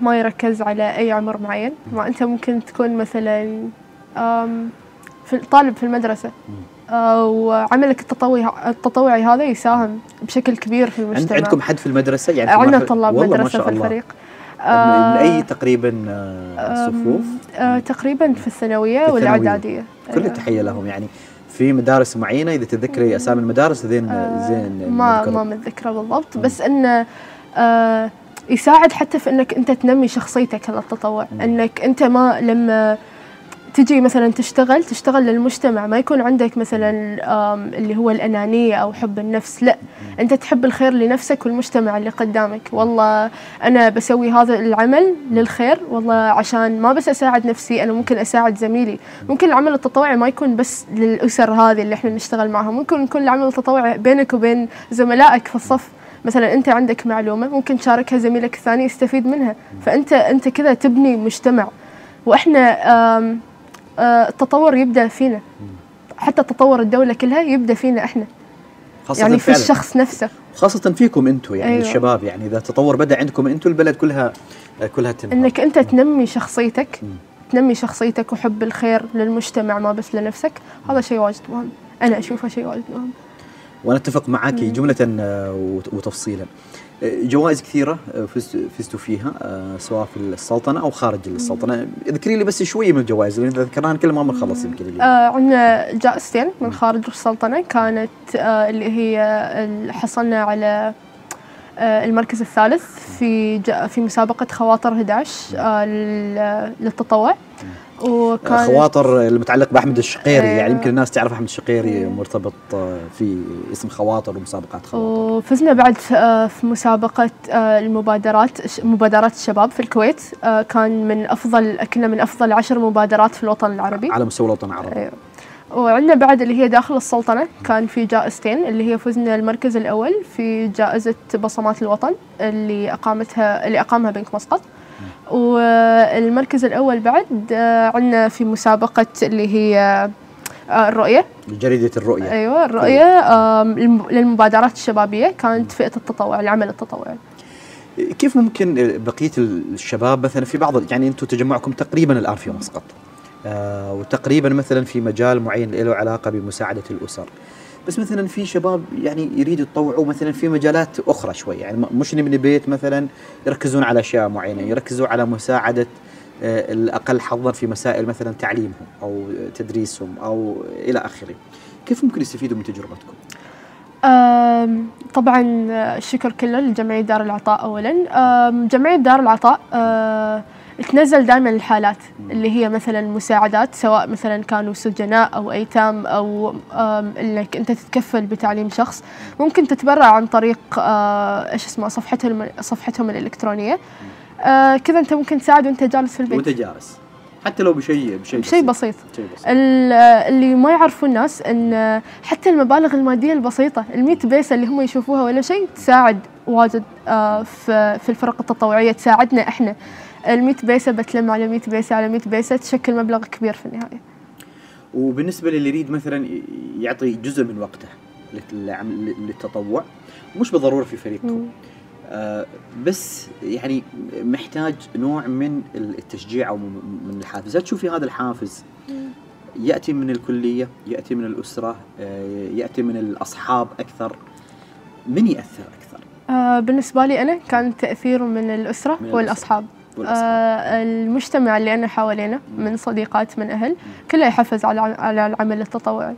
S2: ما يركز على أي عمر معين. ما أنت ممكن تكون مثلا في طالب في المدرسة. وعملك التطوعي التطوعي هذا يساهم بشكل كبير في المجتمع.
S1: عندكم حد في المدرسة؟ يعني
S2: عندنا طلاب
S1: شاء
S2: في. الفريق.
S1: من أي تقريبا آه، صفوف؟
S2: آه، تقريبا في الثانوية. والإعدادية.
S1: كل
S2: أيوة.
S1: التحيه لهم. يعني في مدارس معينة إذا تتذكري أسامي المدارس زين
S2: آه،
S1: زين
S2: ما. ما متذكرة بالضبط بس إنه آه يساعد حتى في إنك أنت تنمي شخصيتك هذا التطوع. إنك أنت ما لما تجي مثلا تشتغل تشتغل للمجتمع ما يكون عندك مثلا اللي هو الأنانية أو حب النفس لا. أنت تحب الخير لنفسك والمجتمع اللي قدامك. والله أنا بسوي هذا العمل للخير والله عشان ما بس أساعد نفسي أنا ممكن أساعد زميلي. ممكن العمل التطوعي ما يكون بس للأسر هذه اللي إحنا نشتغل معها. ممكن يكون العمل التطوعي بينك وبين زملائك في الصف. مثلا أنت عندك معلومة ممكن تشاركها زميلك الثاني يستفيد منها. فأنت أنت كذا تبني مجتمع. وإحنا التطور يبدأ فينا. حتى تطور الدولة كلها يبدأ فينا إحنا.
S1: خاصة
S2: يعني في
S1: فعلاً.
S2: الشخص نفسه.
S1: خاصة فيكم أنتم يعني
S2: أيوة.
S1: الشباب يعني إذا التطور بدأ عندكم أنتم البلد كلها كلها تنهض
S2: إنك أنت تنمي شخصيتك
S1: مم.
S2: تنمي شخصيتك وحب الخير للمجتمع ما بس لنفسك. هذا شيء واجد مهم. أنا أشوفه شيء واجد مهم.
S1: وأنا أتفق معك جملة آه، وت- وتفصيلا. آه، جوائز كثيرة آه، فزت- فزتوا فيها آه، سواء في السلطنة أو خارج السلطنة. اذكري لي بس شوية من الجوائز لأن إذا ذكرناها كلها ما بنخلص يمكن اليوم
S2: آه عندنا جائزتين من خارج السلطنة كانت آه اللي هي حصلنا على آه المركز الثالث في في مسابقة خواطر 11 آه لل- للتطوع.
S1: خواطر المتعلق بأحمد الشقيري.
S2: أيوة.
S1: يعني يمكن الناس تعرف أحمد الشقيري مرتبط آه، في اسم خواطر ومسابقات خواطر.
S2: وفزنا بعد في, آه في مسابقة آه المبادرات مبادرات الشباب في الكويت. آه كان من أفضل كنا من أفضل عشر مبادرات في الوطن العربي.
S1: على مستوى الوطن العربي.
S2: أيوه. وعندنا بعد اللي هي داخل السلطنة كان في جائزتين اللي هي فزنا المركز الأول في جائزة بصمات الوطن اللي أقامتها اللي أقامها بنك مسقط. والمركز الأول بعد آه، عندنا في مسابقة اللي هي آه، الرؤية.
S1: جريدة الرؤية.
S2: أيوة الرؤية للمبادرات الشبابية كانت فئة التطوع العمل التطوعي.
S1: كيف ممكن بقية الشباب مثلا في بعض يعني أنتم تجمعكم تقريبا الآن في مسقط آه وتقريبا مثلا في مجال معين له علاقة بمساعدة الأسر. بس مثلا في شباب يعني يريدوا يتطوعوا مثلا في مجالات أخرى شوي. يعني مش من بيت مثلا يركزون على أشياء معينة يركزوا على مساعدة آه الأقل حظا في مسائل مثلا تعليمهم أو تدريسهم أو إلى آخره. كيف ممكن يستفيدوا من تجربتكم؟
S2: طبعا الشكر كله لجمعية دار العطاء أولا. جمعية دار العطاء آه، تنزل دائما الحالات اللي هي مثلا مساعدات سواء مثلا كانوا سجناء أو أيتام أو آم، إنك أنت تتكفل بتعليم شخص. ممكن تتبرع عن طريق آه، إيش اسمه صفحتهم صفحتهم الإلكترونية. آه، كذا أنت ممكن تساعد وأنت جالس في البيت.
S1: وأنت جالس. حتى لو بشيء بشيء
S2: شيء بسيط.
S1: بسيط.
S2: ال- اللي ما يعرفوا الناس إن حتى المبالغ المادية البسيطة ال100 بيسه اللي هم يشوفوها ولا شيء تساعد واجد آه، في في الفرق التطوعية تساعدنا إحنا. ال100 بيسة بتلم على 100 بيسة على 100 بيسة تشكل مبلغ كبير في النهاية
S1: وبالنسبة للي يريد مثلا يعطي جزء من وقته للعمل للتطوع مش بالضرورة في فريقكم. آه بس يعني محتاج نوع من التشجيع أو من الحافز، هل تشوفي هذا الحافز يأتي من الكلية، يأتي من الأسرة، آه يأتي من الأصحاب أكثر من يأثر أكثر؟
S2: آه، بالنسبة لي أنا كان تاثير من الأسرة
S1: من الأسرة.
S2: والاصحاب
S1: والأصحاب
S2: آه، المجتمع اللي أنا حوالينا من صديقات من أهل كله يحفز على على العمل التطوعي.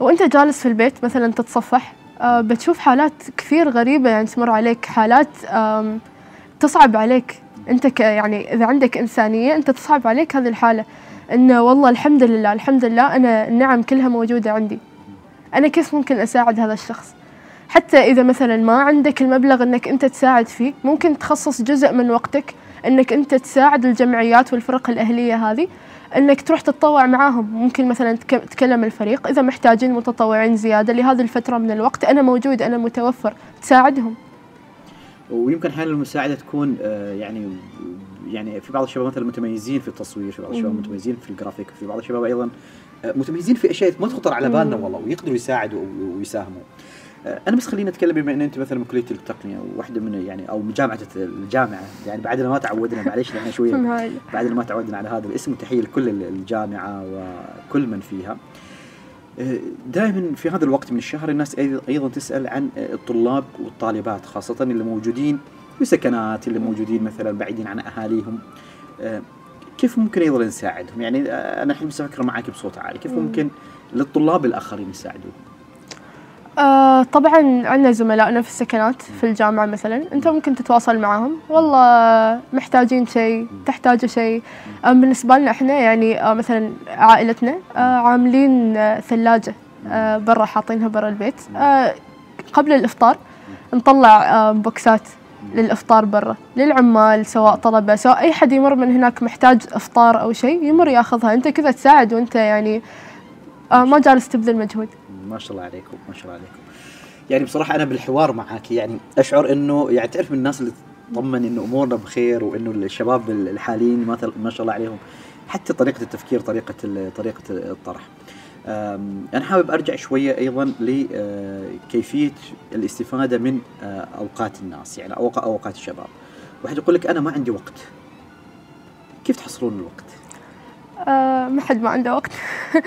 S2: وأنت جالس في البيت مثلا تتصفح آه، بتشوف حالات كثير غريبة يعني تمر عليك حالات تصعب عليك. أنت يعني إذا عندك إنسانية أنت تصعب عليك هذه الحالة. إنه والله الحمد لله الحمد لله أنا النعم كلها موجودة عندي. أنا كيف ممكن أساعد هذا الشخص؟ حتى إذا مثلا ما عندك المبلغ إنك أنت تساعد فيه ممكن تخصص جزء من وقتك إنك أنت تساعد الجمعيات والفرق الأهلية هذه إنك تروح تتطوع معاهم ممكن مثلا تك- تكلم الفريق إذا محتاجين متطوعين زيادة لهذه الفترة من الوقت أنا موجود أنا متوفر تساعدهم
S1: ويمكن أحيانا المساعدة تكون آه يعني يعني في بعض الشباب مثلا متميزين في التصوير، في بعض الشباب. متميزين في الجرافيك، في بعض الشباب أيضا آه متميزين في أشياء ما تخطر على بالنا. والله ويقدروا يساعدوا ويساهموا. أنا بس خلينا نتكلم بما إن أنت مثلا من كلية التقنية وواحدة من يعني أو من جامعة الجامعة يعني بعدنا ما تعودنا معليش لأن شوية [laughs]
S2: هاي.
S1: بعد ما تعودنا على هذا الاسم وتحية لكل الجامعة وكل من فيها. دائما في هذا الوقت من الشهر الناس أيضا تسأل عن الطلاب والطالبات خاصة اللي موجودين في سكنات اللي موجودين مثلا بعيدين عن أهاليهم آه، كيف ممكن أيضا نساعدهم؟ يعني أنا الحين بس أفكر معاك بصوت عالي، كيف
S2: مم.
S1: ممكن للطلاب الآخرين يساعدوهم؟
S2: آه طبعا عندنا زملائنا في السكنات في الجامعة مثلا. أنت ممكن تتواصل معهم. والله محتاجين شيء تحتاجوا شيء. آه بالنسبة لنا إحنا يعني آه مثلا عائلتنا آه عاملين آه ثلاجة آه برا حاطينها برا البيت. آه قبل الإفطار نطلع آه بوكسات للإفطار برا للعمال سواء طلبة سواء أي حد يمر من هناك محتاج إفطار أو شيء يمر ياخذها. أنت كذا تساعد وأنت يعني آه ما جالس تبذل مجهود.
S1: ما شاء الله عليكم ما شاء الله عليكم. يعني بصراحة أنا بالحوار معك يعني أشعر إنه يعني تعرف من الناس اللي تطمن إنه أمورنا بخير وإنه الشباب الحاليين ما ما شاء الله عليهم حتى طريقة التفكير طريقة طريقة الطرح. أنا حابب أرجع شوية أيضا لكيفيه الاستفادة من آه، أوقات الناس يعني أوقات الشباب. واحد يقول لك أنا ما عندي وقت. كيف تحصلون الوقت؟
S2: آه ما حد ما عنده وقت.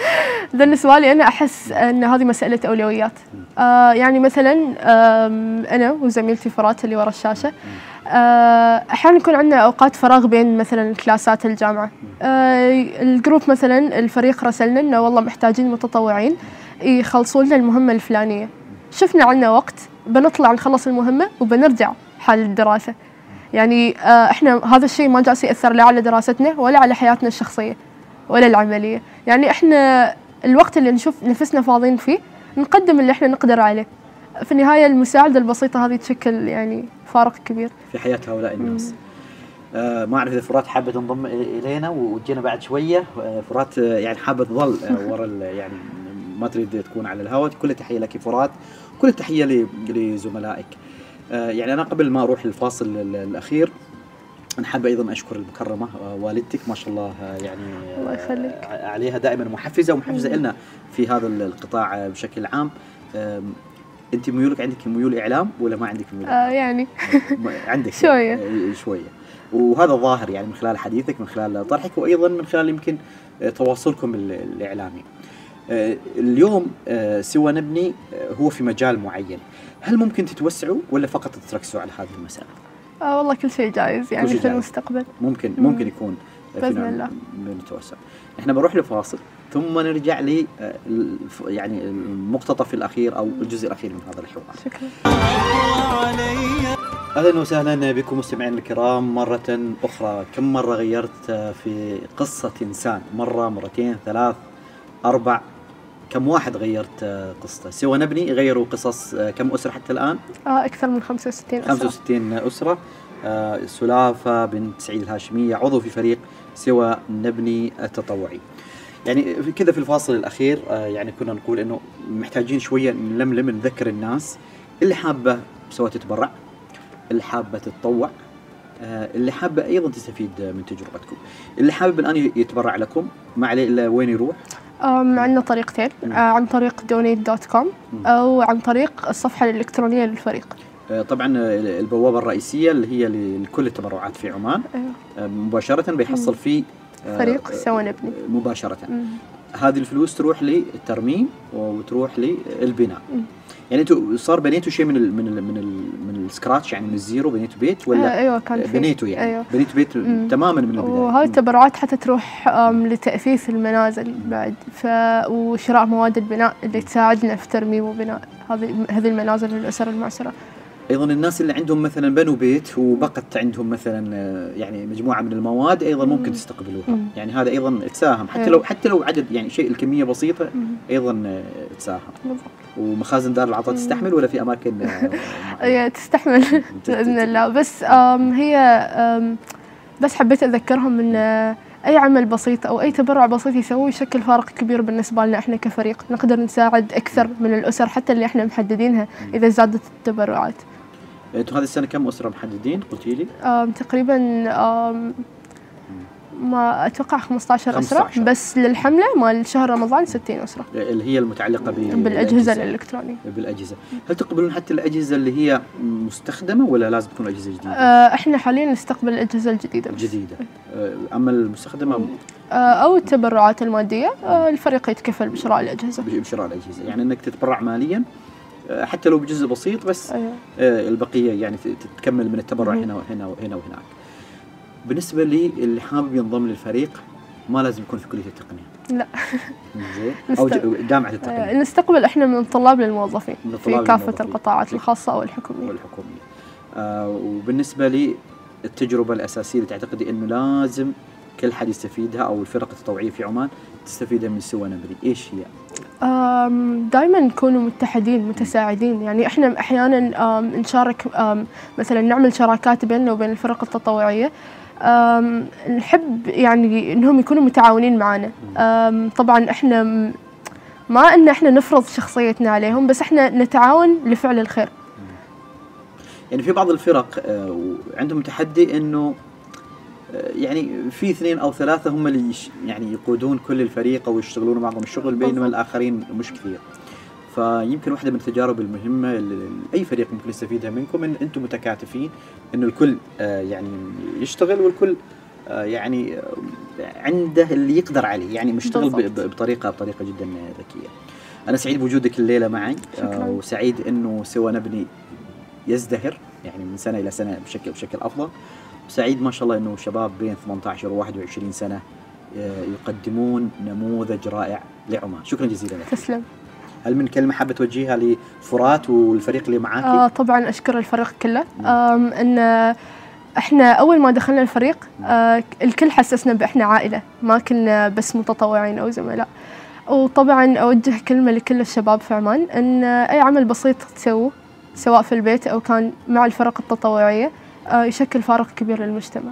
S2: [laughs] بالنسبة لي أنا أحس أن هذه مسألة أولويات. آه يعني مثلا أنا وزميلتي فرات اللي ورا الشاشة آه أحيانا يكون عندنا أوقات فراغ بين مثلا كلاسات الجامعة. آه الجروب مثلا الفريق رسلنا إنه والله محتاجين متطوعين يخلصوا لنا المهمة الفلانية. شفنا عندنا وقت بنطلع نخلص المهمة وبنرجع حال الدراسة. يعني إحنا هذا الشيء ما جالس ياثر لا على دراستنا ولا على حياتنا الشخصية. ولا العملية. يعني إحنا الوقت اللي نشوف نفسنا فاضيين فيه نقدم اللي إحنا نقدر عليه. في النهاية المساعدة البسيطة هذه تشكل يعني فارق كبير.
S1: في حياة هؤلاء الناس. آه ما أعرف إذا فرات حابة تنضم إلينا وتجينا بعد شوية. آه فرات آه يعني حابة تظل آه ورا يعني ما تريد تكون على الهواء. كل التحية لك فرات. كل التحية لزملائك. يعني أنا قبل ما أروح للفاصل ال- الأخير أنا حابب أيضا أشكر المكرمة آه والدتك ما شاء الله آه يعني آه
S2: الله يخليك.
S1: عليها دائما محفزة
S2: ومحفزة.
S1: لنا في هذا ال- القطاع بشكل عام أنت ميولك عندك ميول إعلام ولا ما عندك ميول
S2: آه يعني [laughs]
S1: عندك
S2: شوية.
S1: يعني شوية وهذا ظاهر يعني من خلال حديثك من خلال طرحك وأيضا من خلال يمكن تواصلكم ال- الإعلامي. اليوم سوى نبني هو في مجال معين، هل ممكن تتوسعوا ولا فقط تركزوا على هذه المسألة؟
S2: آه والله كل شيء جايز يعني
S1: شيء
S2: في
S1: جايز.
S2: المستقبل
S1: ممكن
S2: مم.
S1: ممكن يكون نوع
S2: الله.
S1: من التوسع. إحنا بنروح لفاصل ثم نرجع ل آه، يعني المقتطف الأخير أو الجزء الأخير من هذا الحوار.
S2: شكرا
S1: أهلا وسهلا بكم مستمعينا الكرام مرة أخرى، كم مرة غيرت في قصة إنسان؟ مرة مرتين ثلاث أربع كم واحد غيرت قصته؟ سوى نبني غيروا قصص كم أسرة حتى الآن؟
S2: آه أكثر من 65 أسرة.
S1: 65 أسرة آه، سلافة بنت سعيد الهاشمية عضو في فريق سوى نبني التطوعي. يعني كذا في الفاصل الأخير آه، يعني كنا نقول إنه محتاجين شوية نلملم نذكر الناس اللي حابة سواء تتبرع اللي حابة تتطوع آه، اللي حابة أيضا تستفيد من تجربتكم اللي حابب الآن يتبرع لكم ما عليه إلا وين يروح
S2: عندنا طريقتين. آه عن طريق donate.com
S1: مم.
S2: أو عن طريق الصفحة الإلكترونية للفريق
S1: آه، طبعا آه، البوابة الرئيسية اللي هي لكل التبرعات في عمان
S2: أيوة.
S1: آه، مباشره بيحصل في
S2: فريق سوى نبني.
S1: مباشره
S2: مم.
S1: هذه الفلوس تروح للترميم وتروح للبناء
S2: مم.
S1: يعني أنتوا صار بنيتوا شيء من ال من ال من ال من ال scratch يعني من ال zero بنيتوا بيت
S2: آه
S1: ولا
S2: أيوة كان في.
S1: بنيتوا يعني؟
S2: أيوة.
S1: بنيتوا بيت
S2: مم.
S1: تماما من
S2: وهاي
S1: البدايه
S2: التبرعات حتى تروح لتأثيث المنازل بعد. ف... وشراء مواد البناء اللي تساعدنا في ترميم وبناء هذه هذه المنازل للأسر المعسرة.
S1: أيضا الناس اللي عندهم مثلا بنوا بيت وبقت عندهم مثلا آه، يعني مجموعة من المواد أيضا ممكن
S2: مم.
S1: تستقبلوها
S2: مم.
S1: يعني هذا أيضا تساهم حتى. لو حتى لو عدد يعني شيء الكمية
S2: بسيطة.
S1: أيضا آه، تساهم. ومخازن دار العطاء. تستحمل ولا في أماكن آه، [laughs]
S2: تستحمل [laughs] بإذن الله بس هي بس حبيت أذكرهم إن آه، أي عمل بسيط أو أي تبرع بسيط يسوي يشكل فارق كبير بالنسبة لنا إحنا كفريق نقدر نساعد أكثر من الأسر حتى اللي إحنا محددينها إذا زادت التبرعات
S1: أنتم هذه السنة كم أسرة محددين؟ قلتي لي؟
S2: تقريبا ما أتوقع 15 أسرة
S1: 15.
S2: بس للحملة مال شهر رمضان 60 أسرة.
S1: اللي هي المتعلقة
S2: بالأجهزة. الإلكترونية.
S1: بالأجهزة. هل تقبلون حتى الأجهزة اللي هي مستخدمة ولا لازم تكون أجهزة جديدة؟
S2: آه، إحنا حاليا نستقبل الأجهزة الجديدة بس.
S1: جديدة. آه، أما المستخدمة؟
S2: آه، أو التبرعات المادية آه، الفريق يتكفل بشراء الأجهزة.
S1: بشراء الأجهزة. يعني إنك تتبرع ماليا حتى لو بجزء بسيط بس
S2: أيوة.
S1: آه، البقية يعني ت- تتكمل من التبرع. هنا وهنا وهنا وهناك. بالنسبة لي اللي حابب ينضم للفريق ما لازم يكون في كلية التقنية.
S2: لا.
S1: زين [laughs] أو جامعة
S2: آه،
S1: التقنيه
S2: نستقبل إحنا من الطلاب للموظفين
S1: من
S2: في
S1: الطلاب
S2: كافة
S1: للموظفين.
S2: القطاعات الخاصة أو الحكوميه
S1: والحكومية. آه، وبالنسبة لي التجربة الأساسية اللي تعتقدي إنه لازم كل حد يستفيدها أو الفرق التطوعية في عمان تستفيدها من سوى نبري، إيش هي؟
S2: دائما نكونوا متحدين متساعدين. يعني إحنا أحيانا نشارك مثلا نعمل شراكات بيننا وبين الفرق التطوعية. نحب يعني إنهم يكونوا متعاونين معنا طبعا إحنا ما إن إحنا نفرض شخصيتنا عليهم بس إحنا نتعاون لفعل الخير.
S1: يعني في بعض الفرق آه، عندهم تحدي إنه يعني في اثنين أو ثلاثة هم اللي يعني يقودون كل الفريق أو يشتغلون معهم الشغل بينما. الآخرين مش كثير. فيمكن واحدة من التجارب المهمة اللي أي فريق ممكن يستفيدها منكم إن أنتم متكاتفين إنه الكل آه، يعني يشتغل والكل آه، يعني آه، عنده اللي يقدر عليه يعني مشتغل بطريقة بطريقة جدا ذكية. أنا سعيد بوجودك الليلة معي
S2: شكراً.
S1: وسعيد إنه سوى نبني يزدهر يعني من سنة إلى سنة بشكل بشكل أفضل سعيد ما شاء الله إنه شباب بين 18 و 21 سنة آه، يقدمون نموذج رائع لعمان. شكرا جزيلا لك
S2: تسلم.
S1: هل من كلمة حابة توجهها لفرات والفريق اللي معاك؟
S2: آه طبعا أشكر الفريق كله. إن إحنا أول ما دخلنا الفريق آه الكل حسسنا بإحنا عائلة ما كنا بس متطوعين أو زملاء. وطبعا أوجه كلمة لكل الشباب في عمان إن أي عمل بسيط تسووه سواء في البيت أو كان مع الفرق التطوعية يشكل فارق كبير للمجتمع.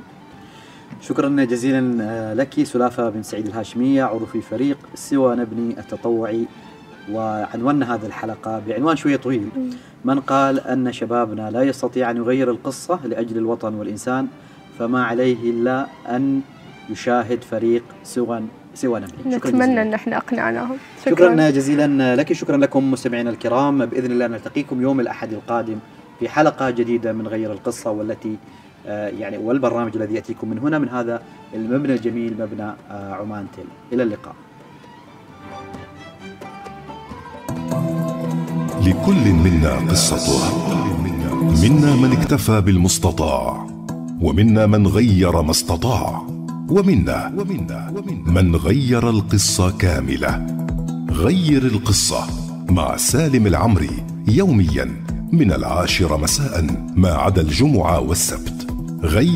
S1: شكرا جزيلا آه، لك سلافة بن سعيد الهاشميه عضو في فريق سوى نبني التطوعي وعنونا هذه الحلقة بعنوان شوية طويل. من قال أن شبابنا لا يستطيع أن يغير القصة لأجل الوطن والإنسان فما عليه إلا أن يشاهد فريق سوى سوى نبني. شكرا
S2: نتمنى أن إحنا أقنعناهم.
S1: شكرا جزيلا لك شكرا لكم مستمعينا الكرام. بإذن الله نلتقيكم يوم الأحد القادم. في حلقة جديدة من غير القصة والتي آه، يعني والبرنامج الذي يأتيكم من هنا من هذا المبنى الجميل مبنى آه، عمان تل إلى اللقاء.
S3: لكل منا قصته منا من اكتفى بالمستطاع ومنا من غير ما استطاع ومنا من غير القصة كاملة. غير القصة مع سالم العمري يوميا. من العاشرة مساء ما عدا الجمعة والسبت. غير